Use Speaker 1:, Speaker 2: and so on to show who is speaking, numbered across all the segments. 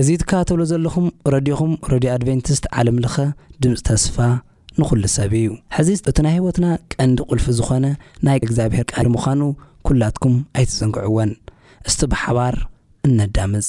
Speaker 1: እዚ ትከታተሎ ዘለኹም ረድዮኹም ረድዮ ኣድቨንቲስት ዓለም ለኸ ድምጺ ተስፋ ንኹሉ ሰብ እዩ። ሕዚ እቲ ናይ ህይወትና ቀንዲ ቁልፊ ዝኾነ ናይ እግዚኣብሔር ቃል ምዃኑ ኩላትኩም ኣይትዘንግዕዎን። እስቲ ብሓባር
Speaker 2: እነዳምጽ።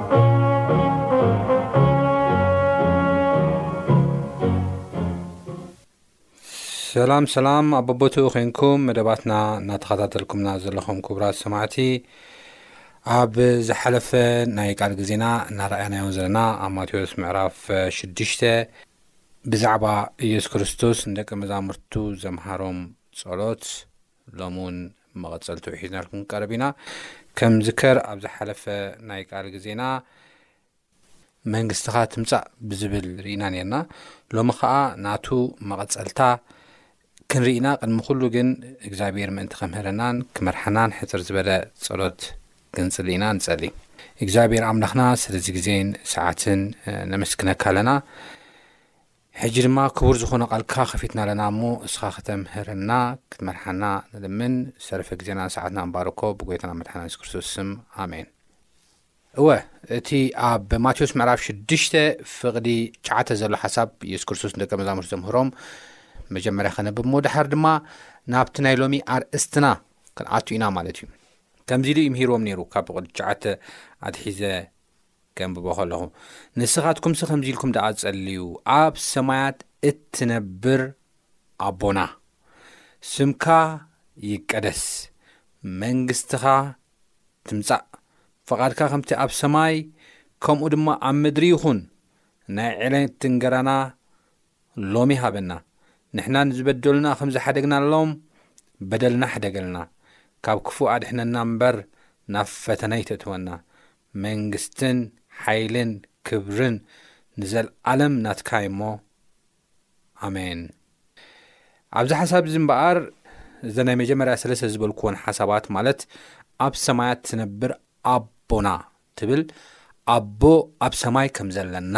Speaker 3: ሰላም ሰላም ኣብ ኣቦትኡ ኮንኩም መደባትና እናተኸታተልኩምና ዘለኹም ክቡራት ሰማዕቲ ኣብ ዝሓለፈ ናይ ቃል ግዜና እናረኣያናዮ ዘለና ኣብ ማቴዎስ ምዕራፍ ሽዱሽተ ብዛዕባ ኢየሱስ ክርስቶስ ንደቂ መዛሙርቱ ዘምሃሮም ጸሎት ሎሚ እውን መቐጸልትኡ ሒዝናልኩም ክንቀርብ ኢና። ከም ዝከር ኣብ ዝሓለፈ ናይ ቃል ግዜና መንግስትኻ ትምጻእ ብዝብል ርኢና ነርና። ሎሚ ከኣ ናቱ መቐጸልታ ክንርኢ ኢና። ቅድሚ ኩሉ ግን እግዚኣብሔር ምእንቲ ከምህረናን ክመርሓናን ሕጽር ዝበለ ጸሎት ክንጽሊ ኢና ንጸሊ። እግዚኣብሔር ኣምላኽና ስለዚ ግዜን ሰዓትን ነመስግነካ ኣለና። ሕጂ ድማ ክቡር ዝኾነ ቃልካ ከፊትና ኣለና እሞ እስኻ ከተምህረና ክትመርሓና ንልምን ዝተረፈ ግዜናን ሰዓትናን ባርኮ ብጎይታና መድሓና የሱስ ክርስቶስ ስም ኣሜን እወ እቲ ኣብ ማቴዎስ ምዕራፍ 6 ፍቕዲ ሸዓተ ዘሎ ሓሳብ የሱስ ክርስቶስ ንደቂ መዛሙርቲ ዘምህሮም መጀመርያ ከነብብ ሞ ድሓር ድማ ናብቲ ናይ ሎሚ ኣርእስትና ክንኣቱ ኢና ማለት እዩ ከምዚ ኢሉ ዩ ምሂርዎም ነይሩ ካብ ብቕዲ ሸዓተ ኣትሒዘ ከንብቦ ከለኹ ንስኻትኩምሲ ከምዚ ኢልኩም ደኣ ጸልዩ ኣብ ሰማያት እትነብር ኣቦና ስምካ ይቀደስ መንግስትኻ ትምጻእ ፍቓድካ ከምቲ ኣብ ሰማይ ከምኡ ድማ ኣብ ምድሪ ይኹን ናይ ዕለት እንገራና ሎሚ ሃበና ንሕና ንዝበደሉና ከም ዝሓደግናሎም በደልና ሕደገልና ካብ ክፉእ ኣድሕነና እምበር ናብ ፈተነ ይተእትወና መንግስትን ሓይልን ክብርን ንዘልኣለም ናትካዩሞ ኣሜን። ኣብዚ ሓሳብ እዚ እምበኣር እዘ ናይ መጀመርያ ሰለስተ ዝበልክዎን ሓሳባት ማለት ኣብ ሰማያት ትነብር ኣቦና ትብል ኣቦ ኣብ ሰማይ ከም ዘለና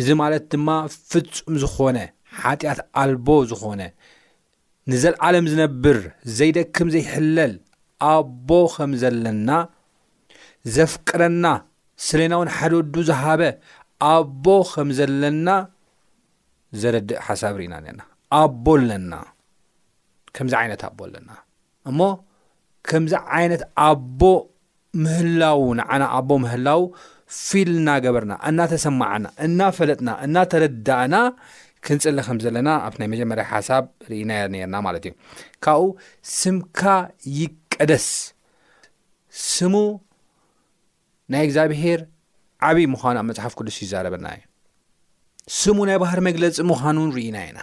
Speaker 3: እዚ ማለት ድማ ፍጹም ዝኾነ ሓጢኣት ኣልቦ ዝኾነ ንዘልዓለም ዝነብር ዘይደክም ዘይሕለል ኣቦ ከምዘለና ዘፍቅረና ስሌናውን ሓደ ወዱ ዝሃበ ኣቦ ከምዘለና ዘረድእ ሓሳብ ርኢና ነና ኣቦ ኣለና ከምዚ ዓይነት ኣቦ ኣለና እሞ ከምዚ ዓይነት ኣቦ ምህላዉ ንዓና ኣቦ ምህላዉ ፊል እናገበርና እናተሰማዓና እናፈለጥና እናተረዳእና ክንጽሊ ከም ዘለና ኣብቲ ናይ መጀመርያ ሓሳብ ርኢና ነርና ማለት እዩ ካብኡ ስምካ ይቀደስ ስሙ ናይ እግዚኣብሄር ዓብዪ ምዃና መጽሓፍ ቅዱስ ይዛረበና እዩ ስሙ ናይ ባህር መግለፂ ምዃኑ ርኢና ኢና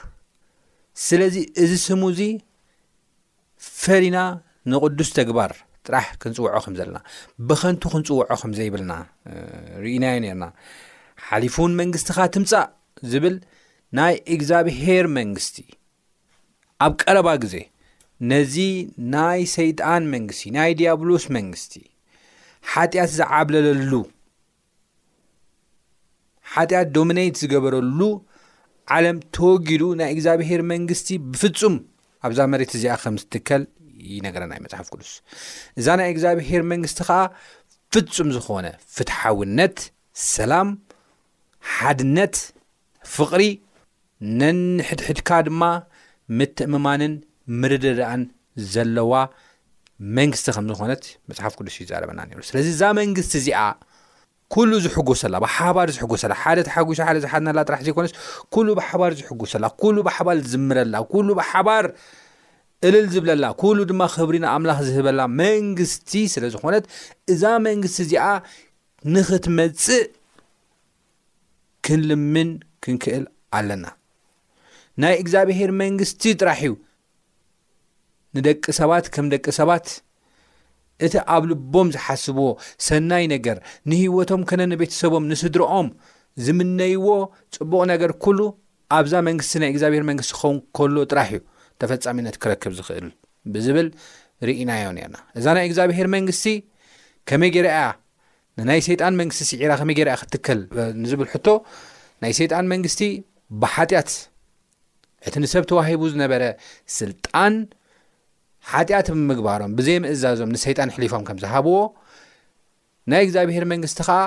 Speaker 3: ስለዚ እዚ ስሙ እዚ ፈሊና ንቕዱስ ተግባር ጥራሕ ክንፅውዖ ከም ዘለና ብኸንቱ ክንፅውዖ ከም ዘይብልና ርኢናዮ ነርና ሓሊፉ ውን መንግስትኻ ትምፃእ ዝብል ናይ እግዚኣብሄር መንግስቲ ኣብ ቀረባ ግዜ ነዚ ናይ ሰይጣን መንግስቲ ናይ ዲያብሎስ መንግስቲ ሓጢኣት ዝዓብለለሉ ሓጢኣት ዶሚነይት ዝገበረሉ ዓለም ተወጊዱ ናይ እግዚኣብሄር መንግስቲ ብፍጹም ኣብዛ መሬት እዚኣ ከም ዝትከል ይነገረና ዩ መፅሓፍ ቅዱስ እዛ ናይ እግዚኣብሄር መንግስቲ ከዓ ፍጹም ዝኾነ ፍትሓውነት ሰላም ሓድነት ፍቕሪ ነንሕድሕድካ ድማ ምትእምማንን ምርድዳእን ዘለዋ መንግስቲ ከም ዝኾነት መጽሓፍ ቅዱስ ይዛረበና ነይሩ ስለዚ እዛ መንግስቲ እዚኣ ኩሉ ዝሕጎሰላ ብሓባር ዝሕጎሰላ ሓደ ተሓጒሱ ሓደ ዝሓዝናላ ጥራሕ ዘይኮነስ ኩሉ ብሓባር ዝሕጎሰላ ኩሉ ብሓባር ዝዝምረላ ኩሉ ብሓባር እልል ዝብለላ ኩሉ ድማ ክብሪ ንኣምላኽ ዝህበላ መንግስቲ ስለ ዝኾነት እዛ መንግስቲ እዚኣ ንኽትመጽእ ክንልምን ክንክእል ኣለና። ናይ እግዚኣብሄር መንግስቲ ጥራሕ እዩ ንደቂ ሰባት ከም ደቂ ሰባት እቲ ኣብ ልቦም ዝሓስብዎ ሰናይ ነገር ንህይወቶም ከነ ንቤተሰቦም ንስድርኦም ዝምነይዎ ፅቡቕ ነገር ኩሉ ኣብዛ መንግስቲ ናይ እግዚኣብሔር መንግስቲ ክኸውን ከሎ ጥራሕ እዩ ተፈፃሚነት ክረክብ ዝኽእል ብዝብል ርኢናዮ ነርና እዛ ናይ እግዚኣብሔር መንግስቲ ከመይ ገይራ እያ ንናይ ሰይጣን መንግስቲ ስዒራ ከመይ ገይራ እያ ክትትከል ንዝብል ሕቶ ናይ ሰይጣን መንግስቲ ብሓጢኣት እቲ ንሰብ ተዋሂቡ ዝነበረ ስልጣን ሓጢኣት ብምግባሮም ብዘይምእዛዞም ንሰይጣን ሕሊፎም ከም ዝሃብዎ ናይ እግዚኣብሄር መንግስቲ ከዓ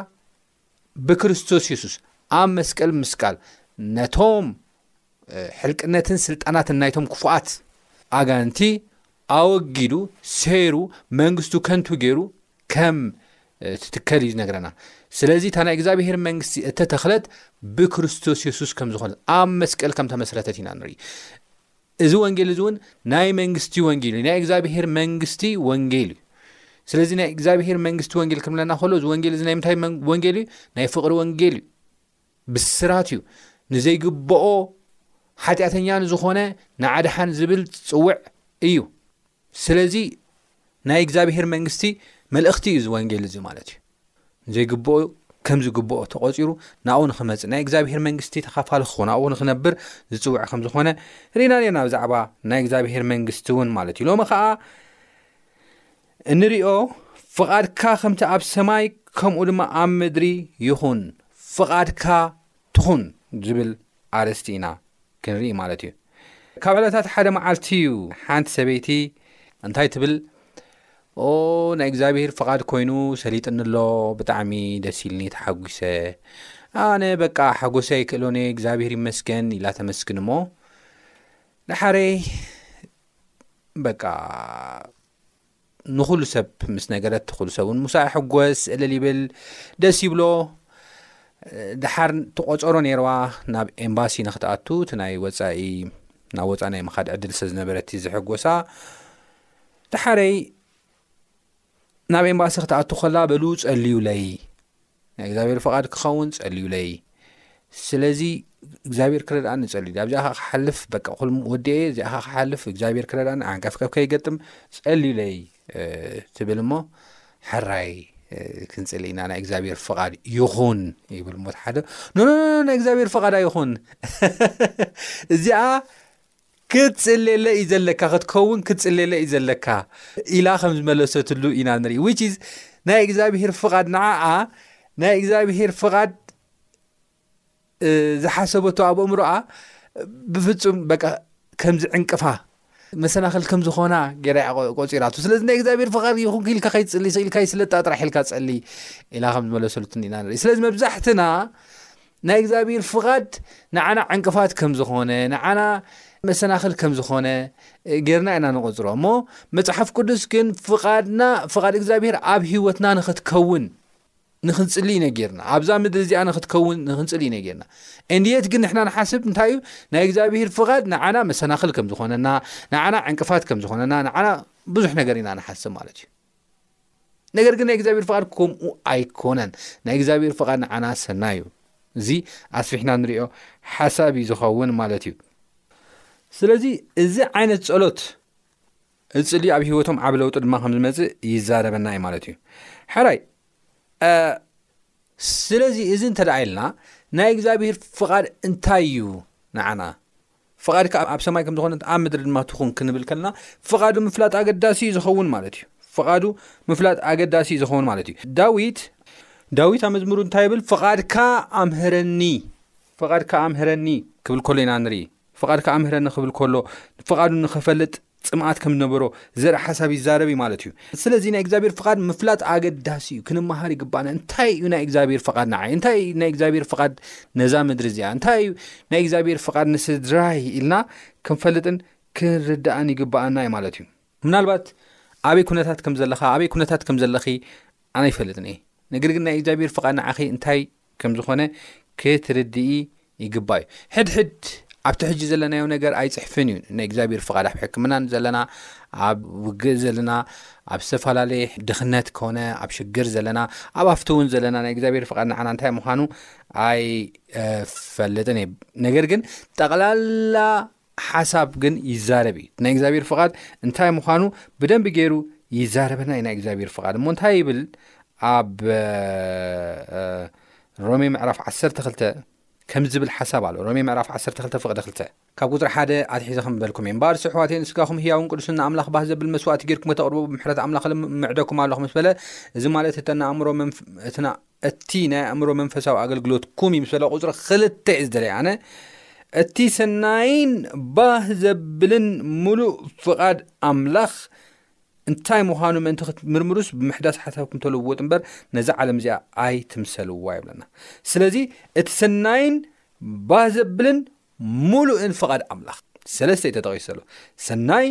Speaker 3: ብክርስቶስ የሱስ ኣብ መስቀል ምስቃል ነቶም ሕልቅነትን ስልጣናትን ናይቶም ክፉኣት ኣጋንቲ ኣወጊዱ ሰይሩ መንግስቱ ከንቱ ገይሩ ከም ትትከል እዩ ዝነግረና ስለዚ እታ ናይ እግዚኣብሄር መንግስቲ እተተኽለት ብክርስቶስ የሱስ ከም ዝኾነት ኣብ መስቀል ከም ተመስረተት ኢና ንርኢ እዚ ወንጌል እዚ እውን ናይ መንግስቲ ወንጌል እዩ ናይ እግዚኣብሄር መንግስቲ ወንጌል እዩ ስለዚ ናይ እግዚኣብሄር መንግስቲ ወንጌል ክምለና ከሎ እዚ ወንጌል እዚ ናይ ምንታይ ወንጌል እዩ ናይ ፍቕሪ ወንጌል እዩ ብስራት እዩ ንዘይግብኦ ሓጢኣተኛ ንዝኾነ ንኣድሓን ዝብል ጽውዕ እዩ ስለዚ ናይ እግዚኣብሄር መንግስቲ መልእኽቲ እዩ ዝወንጌል እዚ ማለት እዩ ንዘይግብኦ ከም ዝግብኦ ተቖጺሩ ናብኡ ንክመጽእ ናይ እግዚኣብሄር መንግስቲ ተኻፋሊ ክኾን ኣብኡ ንክነብር ዝጽውዕ ከም ዝኾነ ርኢና ኔርና ብዛዕባ ናይ እግዚኣብሄር መንግስቲ እውን ማለት እዩ ሎሚ ከዓ እንሪኦ ፍቓድካ ከምቲ ኣብ ሰማይ ከምኡ ድማ ኣብ ምድሪ ይኹን ፍቓድካ ትኹን ዝብል ኣርእስቲ ኢና ክንርኢ ማለት እዩ ካብ ዕለታት ሓደ መዓልቲ እዩ ሓንቲ ሰበይቲ እንታይ ትብል ኦ ናይ እግዚኣብሄር ፍቓድ ኮይኑ ሰሊጥኒ ኣሎ ብጣዕሚ ደስ ኢልኒ ተሓጒሰ ኣነ በቃ ሓጎሰ ኣይክእሎን እየ እግዚኣብሄር ይመስገን ኢላ ተመስግን እሞ ደሓረይ በቃ ንኹሉ ሰብ ምስ ነገረት ኩሉ ሰብ እውን ሙሳ ይሕጎስ እልል ይብል ደስ ይብሎ ድሓር ትቆፀሮ ነይርዋ ናብ ኤምባሲ ንክትኣቱ እቲ ናይ ወፃኢ ናብ ወፃኢ ናይ ምኻድ ዕድል ስለዝነበረቲ ዝሕጎሳ ድሓረይ ናብ ኤምባሲ ክትኣቱ ከላ በሉ ፀልዩለይ ናይ እግዚኣብሔር ፍቓድ ክኸውን ጸልዩለይ ስለዚ እግዚኣብሔር ክረድኣኒ ጸልዩ ኣብዚኣ ኸ ክሓልፍ በ ሉ ወዲኤ እዚኣ ኸ ክሓልፍ እግዚኣብሔር ክረድኣኒ ዓንቀፍከብ ከይገጥም ጸልዩለይ ትብል እሞ ሕራይ ክንፅሊ ኢና ናይ እግዚኣብሔር ፍቓድ ይኹን ይብል ሞት ሓደ ኖኖ ናይ እግዚኣብሔር ፍቓድ ኣይኹን እዚኣ ክትጽልየለይ እዩ ዘለካ ክትከውን ክትጽልየለይ እዩ ዘለካ ኢላ ከም ዝመለሰትሉ ኢና ንርኢ which is ናይ እግዚኣብሄር ፍቓድ ንዓኣ ናይ እግዚኣብሄር ፍቓድ ዝሓሰበቶ ኣብ እምሮኣ ብፍጹም በቃ ከም ዝዕንቅፋ መሰናኽል ከም ዝኾና ገይራ ቆፂራቱ ስለዚ ናይ እግዚኣብሔር ፍቃድ ይኹን ክኢልካ ከይትፅሊ ኢልካ ይስለጣ ጥራሕ ኢልካ ፀሊ ኢላ ከም ዝመለሰሉትን ኢና ንርኢ ስለዚ መብዛሕትና ናይ እግዚኣብሂር ፍቓድ ንዓና ዕንቅፋት ከም ዝኾነ፣ ንዓና መሰናኽል ከም ዝኾነ ጌርና ኢና ንቑጽሮ። እሞ መጽሓፍ ቅዱስ ግን ፍቓድና ፍቓድ እግዚኣብሂር ኣብ ህይወትና ንኽትከውን ንክንጽሊ ኢና ጌርና ኣብዛ ምድሪ እዚኣ ንክትከውን ንክንጽሊ ኢና ጌርና እንድየት ግን ንሕና ንሓስብ እንታይ እዩ ናይ እግዚኣብሂር ፍቓድ ንዓና መሰናኽል ከም ዝኾነና ንዓና ዕንቅፋት ከም ዝኾነና ንዓና ብዙሕ ነገር ኢና ንሓስብ ማለት እዩ ነገር ግን ናይ እግዚኣብሔር ፍቓድ ከምኡ ኣይኮነን ናይ እግዚኣብሔር ፍቓድ ንዓና ሰናይ እዩ እዚ ኣስፊሕና ንሪኦ ሓሳብ እዩ ዝኸውን ማለት እዩ ስለዚ እዚ ዓይነት ጸሎት እፅሊ ኣብ ሂወቶም ዓብ ለውጢ ድማ ከም ዝመፅእ ይዛረበና እዩ ማለት እዩ ሕራይ ስለዚ እዚ እንተደኣ ኢልና ናይ እግዚኣብሔር ፍቓድ እንታይ እዩ ንዓና ፍቓድካ ኣብ ሰማይ ከም ዝኾነት ኣብ ምድሪ ድማ ትኹን ክንብል ከለና ፍቓዱ ምፍላጥ ኣገዳሲ ዝኸውን ማለት እዩ ፍቓዱ ምፍላጥ ኣገዳሲ ዝኸውን ማለት እዩ ዳዊት ዳዊት ኣብ መዝሙሩ እንታይ ይብል ፍቓድካ ኣምህረኒ ፍቓድካ ኣምህረኒ ክብል ከሎ ኢና ንርኢ ፍቓድካ ኣምህረኒ ክብል ከሎ ፍቓዱ ንኸፈልጥ ጽምኣት ከም ዝነበሮ ዘርኢ ሓሳብ ይዛረብ እዩ ማለት እዩ። ስለዚ ናይ እግዚኣብሔር ፍቓድ ምፍላጥ ኣገዳሲ እዩ፣ ክንመሃር ይግባና። እንታይ እዩ ናይ እግዚኣብሔር ፍቓድ ንዓይ? እንታይ እዩ ናይ እግዚኣብሔር ፍቓድ ነዛ ምድሪ እዚኣ? እንታይ እዩ ናይ እግዚኣብሔር ፍቓድ ንስድራይ? ኢልና ክንፈልጥን ክንርዳእን ይግባኣና እዩ ማለት እዩ። ምናልባት ኣበይ ኩነታት ከም ዘለኻ ኣበይ ኩነታት ከም ዘለኺ ኣነ ኣይፈልጥን እየ፣ ነገር ግን ናይ እግዚኣብሔር ፍቓድ ንዓኺ እንታይ ከም ዝኾነ ክትርድኢ ይግባእ እዩ። ሕድሕድ ኣብቲ ሕጂ ዘለናዮ ነገር ኣይጽሕፍን እዩ። ናይ እግዚኣብሔር ፍቓድ ኣብ ሕክምናን ዘለና ኣብ ውግእ ዘለና ኣብ ዝተፈላለየ ድኽነት ኮነ ኣብ ሽግር ዘለና ኣብ ኣብቲ እውን ዘለና ናይ እግዚኣብሔር ፍቓድ ንዓና እንታይ ምዃኑ ኣይፈልጥን እየ። ነገር ግን ጠቕላላ ሓሳብ ግን ይዛረብ እዩ ናይ እግዚኣብሔር ፍቓድ እንታይ ምዃኑ ብደንቢ ገይሩ ይዛረበና እዩ ናይ እግዚኣብሔር ፍቓድ እሞ እንታይ ይብል ኣብ ሮሜ ምዕራፍ 12 ከም ዝብል ሓሳብ ኣሎ ሮሜ ምዕራፍ 12 ፍቕዲ 2 ካብ ቁፅሪ ሓደ ኣትሒዘ ክምበልኩም እየ እምበኣር ስሕዋት ንስጋኹም ህያውን ቅዱስን ንኣምላኽ ባህ ዘብል መስዋእቲ ጌርኩም ከተቕርቡ ብምሕረት ኣምላኽ ምዕደኩም ኣለኹ ምስ በለ እዚ ማለት እተናኣእምሮ እቲ እቲ ናይ ኣእምሮ መንፈሳዊ ኣገልግሎት ኩሚ ምስ በለ ቁጽሪ ክልተ እዩ ዝደለየ ኣነ እቲ ሰናይን ባህ ዘብልን ምሉእ ፍቓድ ኣምላኽ እንታይ ምዃኑ ምእንቲ ክትምርምሩስ ብምሕዳስ ሓሳብኩም ተለወጡ እምበር ነዛ ዓለም እዚኣ ኣይትምሰልዋ ይብለና ስለዚ እቲ ሰናይን ባህ ዘብልን ምሉእን ፍቓድ ኣምላኽ ሰለስተ እዩ ተጠቒሱ ዘሎ ሰናይ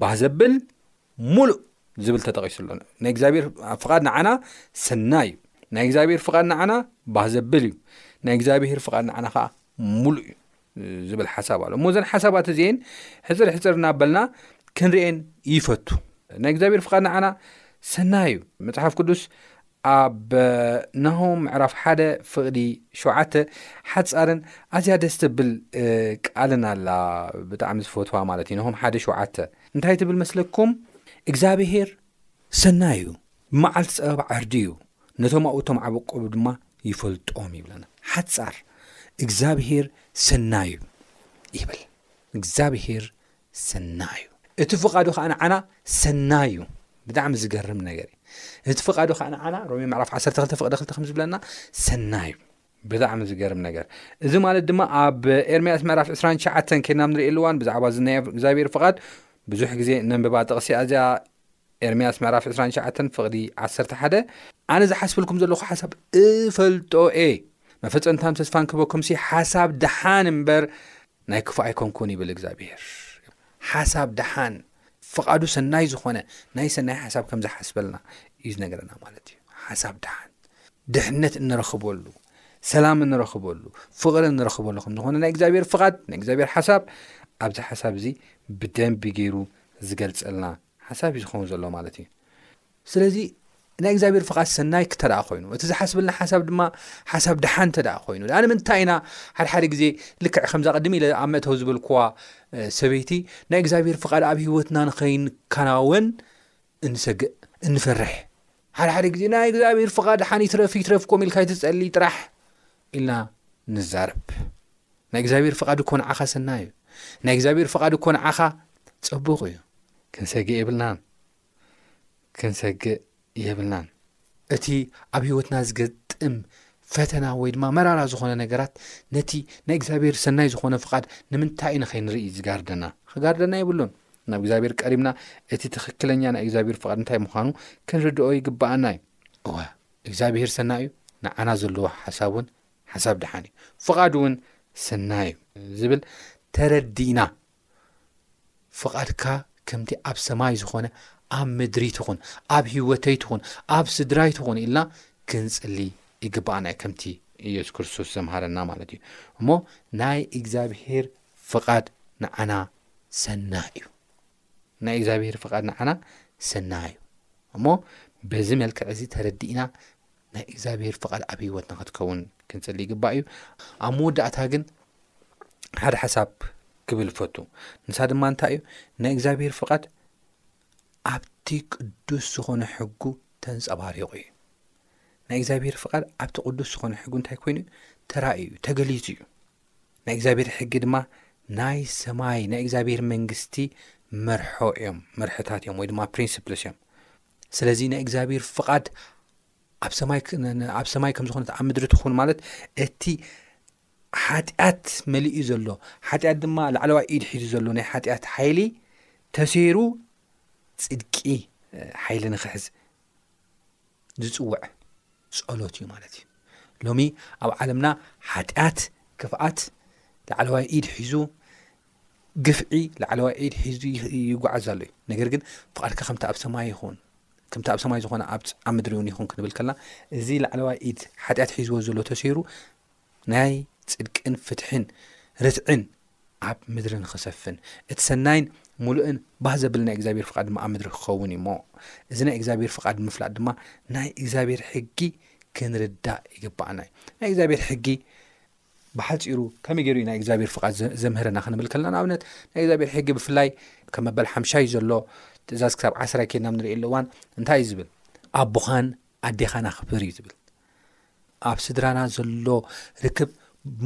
Speaker 3: ባህ ዘብል ምሉእ ዝብል ተጠቒሱ ኣሎ ናይ እግዚኣብሔር ፍቓድ ንዓና ሰናይ እዩ ናይ እግዚኣብሔር ፍቓድ ንዓና ባህ ዘብል እዩ ናይ እግዚኣብሔር ፍቓድ ንዓና ከዓ ሙሉእ እዩ ዝብል ሓሳብ ኣሎ እሞ ዘን ሓሳባት እዚኤን ሕፅር ሕፅር እናበልና ክንርኤን ይፈቱ ናይ እግዚኣብሔር ፍቓድ ንዓና ሰናይ እዩ መፅሓፍ ቅዱስ ኣብ ናሆም ምዕራፍ ሓደ ፍቅዲ ሸውዓተ ሓጻርን ኣዝያ ደስ ተብል ቃልን ኣላ ብጣዕሚ ዝፈትዋ ማለት እዩ ናሆም ሓደ ሸውዓተ እንታይ ትብል መስለኩም እግዛብሄር ሰናይ እዩ ብመዓልቲ ጸበባ ዕርዲ እዩ ነቶም ኣብኡ እቶም ዓበቆሉ ድማ ይፈልጦም ይብለና ሓጻር እግዚኣብሄር ሰናይ እዩ ይብል እግዚኣብሄር ሰናይ እዩ እቲ ፍቃዱ ከኣ ንዓና ሰናይ እዩ ብጣዕሚ ዝገርም ነገር እዩ እቲ ፍቃዱ ከኣ ንዓና ሮሜ ምዕራፍ 12 ፍቅዲ ክልተ ከም ዝብለና ሰናይ እዩ ብጣዕሚ ዝገርም ነገር እዚ ማለት ድማ ኣብ ኤርምያስ ምዕራፍ 29 ከድና ንሪእየሉ እዋን ብዛዕባ ዝናይ እግዚኣብሔር ፍቓድ ብዙሕ ግዜ ነንብባ ጥቕሲ ኣዚኣ ኤርምያስ ምዕራፍ ዕስራን ሸዓተን ፍቕዲ ዓሰርተ ሓደ ኣነ ዝሓስበልኩም ዘለኹ ሓሳብ እፈልጦ እየ፣ መፈጸምታን ተስፋን ክህበኩምሲ ሓሳብ ደሓን እምበር ናይ ክፉእ ኣይኮንኩን ይብል እግዚኣብሄር። ሓሳብ ደሓን ፍቓዱ ሰናይ ዝኾነ ናይ ሰናይ ሓሳብ ከም ዝሓስበልና እዩ ዝነገረና ማለት እዩ። ሓሳብ ደሓን ድሕነት እንረኽበሉ ሰላም እንረኽበሉ ፍቕሪ እንረኽበሉ ከም ዝኾነ ናይ እግዚኣብሄር ፍቓድ ናይ እግዚኣብሄር ሓሳብ ኣብዚ ሓሳብ እዚ ብደንቢ ገይሩ ዝገልጸልና ሓሳብ እዩ ዝኸውን ዘሎ ማለት እዩ ስለዚ ናይ እግዚኣብሔር ፍቓድ ሰናይ ክተደኣ ኮይኑ እቲ ዝሓስብልና ሓሳብ ድማ ሓሳብ ድሓን ተደኣ ኮይኑ ደኣ ንምንታይ ኢና ሓደሓደ ግዜ ልክዕ ከምዛ ቅድሚ ኢለ ኣብ መእተው ዝበልክዋ ሰበይቲ ናይ እግዚኣብሔር ፍቓድ ኣብ ሂወትና ንኸይንከናወን እንሰግእ እንፈርሕ ሓደሓደ ግዜ ናይ እግዚኣብሔር ፍቓድ ሓን ይትረፍ ይትረፍ ኮም ኢልካ ይትጸሊ ጥራሕ ኢልና ንዛረብ ናይ እግዚኣብሔር ፍቃድ እኮ ንዓካ ሰናይ እዩ ናይ እግዚኣብሔር ፍቃድ እኮ ንዓካ ጽቡቅ እዩ ክንሰግእ የብልናን ክንሰግእ የብልናን እቲ ኣብ ህይወትና ዝገጥም ፈተና ወይ ድማ መራራ ዝኾነ ነገራት ነቲ ናይ እግዚኣብሔር ሰናይ ዝኾነ ፍቃድ ንምንታይ ንኸይንርኢ ዝጋርደና ክጋርደና የብሉን ናብ እግዚኣብሔር ቀሪብና እቲ ትኽክለኛ ናይ እግዚኣብሔር ፍቃድ እንታይ ምዃኑ ክንርድኦ ይግባኣና እዩ እወ እግዚኣብሄር ሰናይ እዩ፣ ንዓና ዘለዎ ሓሳብ እውን ሓሳብ ደሓን እዩ፣ ፍቓዱ እውን ሰናይ እዩ ዝብል ተረዲእና ፍቓድካ ከምቲ ኣብ ሰማይ ዝኾነ ኣብ ምድሪ ትኹን፣ ኣብ ህይወተይ ትኹን፣ ኣብ ስድራይ ትኹን ኢልና ክንጽሊ ይግባኣና እዩ ከምቲ ኢየሱስ ክርስቶስ ዘምሃረና ማለት እዩ እሞ ናይ እግዚኣብሄር ፍቓድ ንዓና ሰናይ እዩ። ናይ እግዚኣብሔር ፍቃድ ንዓና ሰናይ እዩ እሞ በዚ መልክዕ እዚ ተረዲእና ናይ እግዚኣብሔር ፍቃድ ኣብ ህይወትና ክትከውን ክንጽሊ ይግባእ እዩ ኣብ መወዳእታ ግን ሓደ ሓሳብ ክብል ፈቱ ንሳ ድማ እንታይ እዩ ናይ እግዚኣብሔር ፍቃድ ኣብቲ ቅዱስ ዝኾነ ሕጉ ተንጸባሪቑ እዩ ናይ እግዚኣብሔር ፍቃድ ኣብቲ ቅዱስ ዝኾነ ሕጉ እንታይ ኮይኑ እዩ ተራእዩ እዩ ተገሊጹ እዩ ናይ እግዚኣብሔር ሕጊ ድማ ናይ ሰማይ ናይ እግዚኣብሔር መንግስቲ መርሖ እዮም መርሕታት እዮም ወይ ድማ ፕሪንስፕልስ እዮም ስለዚ ናይ እግዚኣብሔር ፍቓድ ኣብ ሰማይ ከም ዝኾነት ኣብ ምድሪ ትኹን ማለት እቲ ሓጢኣት መሊእዩ ዘሎ ሓጢኣት ድማ ላዕለዋ ኢድ ሒዙ ዘሎ ናይ ሓጢኣት ሓይሊ ተሰይሩ ፅድቂ ሓይሊ ንክሕዝ ዝጽውዕ ጸሎት እዩ ማለት እዩ ሎሚ ኣብ ዓለምና ሓጢኣት ክፍኣት ላዕለዋይ ኢድ ሒዙ ግፍዒ ላዕለዋይ ኢድ ሒዙ ይጓዓዝ ኣሎ እዩ ነገር ግን ፍቓድካ ከምቲ ኣብ ሰማይ ይኹን ከምቲ ኣብ ሰማይ ዝኾነ ኣብ ምድሪ እውን ይኹን ክንብል ከለና እዚ ላዕለዋይ ኢድ ሓጢኣት ሒዝዎ ዘሎ ተሰይሩ ናይ ጽድቅን ፍትሕን ርትዕን ኣብ ምድሪ ንኽሰፍን፣ እቲ ሰናይን ምሉእን ባህ ዘብል ናይ እግዚኣብሔር ፍቓድ ድማ ኣብ ምድሪ ክኸውን እዩሞ፣ እዚ ናይ እግዚኣብሔር ፍቓድ ንምፍላጥ ድማ ናይ እግዚኣብሔር ሕጊ ክንርዳእ ይግባኣና እዩ። ናይ እግዚኣብሔር ሕጊ ብሓፂሩ ከመይ ገይሩ እዩ ናይ እግዚኣብሔር ፍቓድ ዘምህረና ክንብል ከለና ንኣብነት ናይ እግዚኣብሔር ሕጊ ብፍላይ ከም መበል ሓምሻይ ዘሎ ትእዛዝ ክሳብ ዓስራይ ኬድና ንርእየሉ እዋን እንታይ እዩ ዝብል ኣቦኻን ኣዴኻን ኣኽብር እዩ ዝብል ኣብ ስድራና ዘሎ ርክብ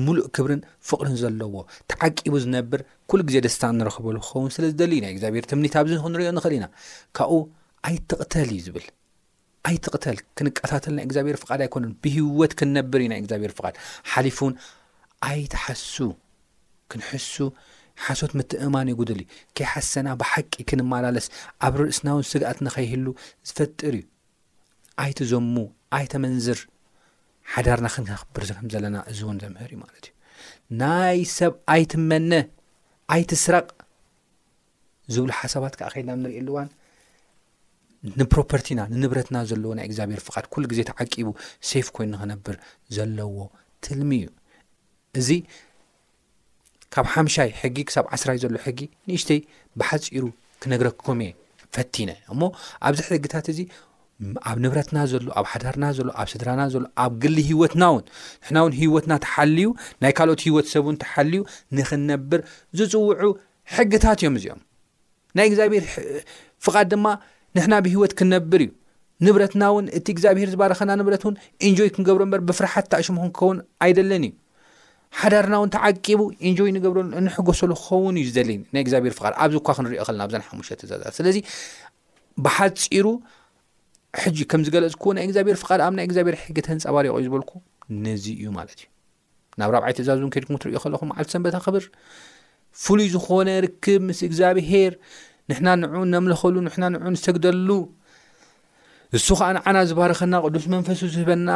Speaker 3: ሙሉእ ክብርን ፍቕርን ዘለዎ ተዓቂቡ ዝነብር ኩሉ ግዜ ደስታ እንረኽበሉ ክኸውን ስለ ዝደልዩ ናይ እግዚኣብሔር ትምኒት ኣብዚ ክንሪኦ ንኽእል ኢና ካብኡ ኣይትቕተል እዩ ዝብል ኣይትቕተል ክንቀታተል ናይ እግዚኣብሔር ፍቓድ ኣይኮነን ብህይወት ክንነብር እዩ ናይ እግዚኣብሔር ፍቓድ ሓሊፉ እውን ኣይትሓሱ ክንሕሱ ሓሶት ምትእማን ይጉድል እዩ ከይሓሰና ብሓቂ ክንመላለስ ኣብ ርእስና እውን ስግኣት ንኸይህሉ ዝፈጥር እዩ ኣይትዘሙ ኣይተመንዝር ሓዳርና ክንክብር ከም ዘለና እዚ እውን ዘምህር እዩ ማለት እዩ ናይ ሰብ ኣይትመነ ኣይትስረቕ ዝብሉ ሓሳባት ከዓ ከይድና ንርኢ ኣሉዋን ንፕሮፐርቲና ንንብረትና ዘለዎ ናይ እግዚኣብሔር ፍቓድ ኩሉ ግዜ ተዓቂቡ ሴፍ ኮይኑ ንክነብር ዘለዎ ትልሚ እዩ እዚ ካብ ሓምሻይ ሕጊ ክሳብ ዓስራይ ዘሎ ሕጊ ንእሽተይ ብሓፂሩ ክነግረኩም እየ ፈቲነ እሞ ኣብዚ ሕግታት እዚ ኣብ ንብረትና ዘሎ ኣብ ሓዳርና ዘሎ ኣብ ስድራና ዘሎ ኣብ ግሊ ሂወትና እውን ንሕና እውን ሂወትና ተሓልዩ ናይ ካልኦት ሂወት ሰብ እውን ተሓልዩ ንክንነብር ዝፅውዑ ሕግታት እዮም እዚኦም ናይ እግዚኣብሔር ፍቃድ ድማ ንሕና ብህይወት ክንነብር እዩ ንብረትና ውን እቲ እግዚኣብሔር ዝባረኸና ንብረት ውን ኢንጆይ ክንገብሮ እምበር ብፍርሓት ታእሽሙ ክንከውን ኣይደልን እዩ ሓዳርና ውን ተዓቂቡ ኢንጆይ ንገብረ እንሕጎሰሉ ክኸውን እዩ ዝደሊ ናይ እግዚኣብሔር ፍቃድ ኣብዚ እኳ ክንሪኦ ከለና ኣብዘን ሓሙሽተ ትእዛዛት ስለዚ ብሓፂሩ ሕጂ ከም ዝገለፅኩዎ ናይ እግዚኣብሔር ፍቃድ ኣብ ናይ እግዚኣብሔር ሕጊ ተንፀባሪቑ እዩ ዝበልኩ ነዚ እዩ ማለት እዩ ናብ ራብዓይ ትእዛዝ እውን ከድኩም ክትሪኦ ከለኹም መዓልቲ ሰንበት ኣኽብር ፍሉይ ዝኾነ ርክብ ምስ እግዚኣብሄር ንሕና ንዑ ነምለኸሉ ንሕና ንዑ ንሰግደሉ እሱ ከዓ ንዓና ዝባረኸና ቅዱስ መንፈሱ ዝህበና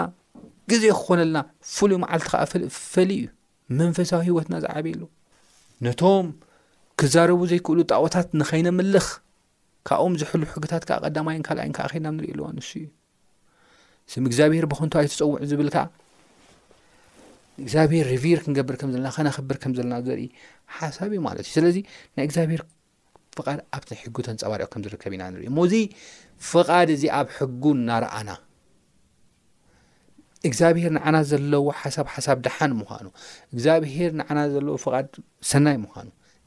Speaker 3: ግዜ ክኾነልና ፍሉይ መዓልቲ ከዓ ፈሊ እዩ መንፈሳዊ ሂወትና ዝዓበየሉ ነቶም ክዛረቡ ዘይክእሉ ጣዖታት ንኸይነምልኽ ካብኦም ዝሕሉ ሕግታት ከዓ ቀዳማይን ካልኣይን ከዓ ከይድና ንሪኢ ኣለዋ ንሱ እዩ ስም እግዚኣብሄር ብኸንቱ ኣይትፀውዕ ዝብል ከዓ እግዚኣብሄር ሪቪር ክንገብር ከም ዘለና ከነኽብር ከም ዘለና ዘርኢ ሓሳብ እዩ ማለት እዩ ስለዚ ናይ እግዚኣብሄር ፍቓድ ኣብቲ ሕጉ ተንፀባሪቑ ከም ዝርከብ ኢና ንርኢ እሞ እዚ ፍቓድ እዚ ኣብ ሕጉ እናረኣና እግዚኣብሄር ንዓና ዘለዎ ሓሳብ ሓሳብ ደሓን ምዃኑ እግዚኣብሄር ንዓና ዘለዎ ፍቓድ ሰናይ ምዃኑ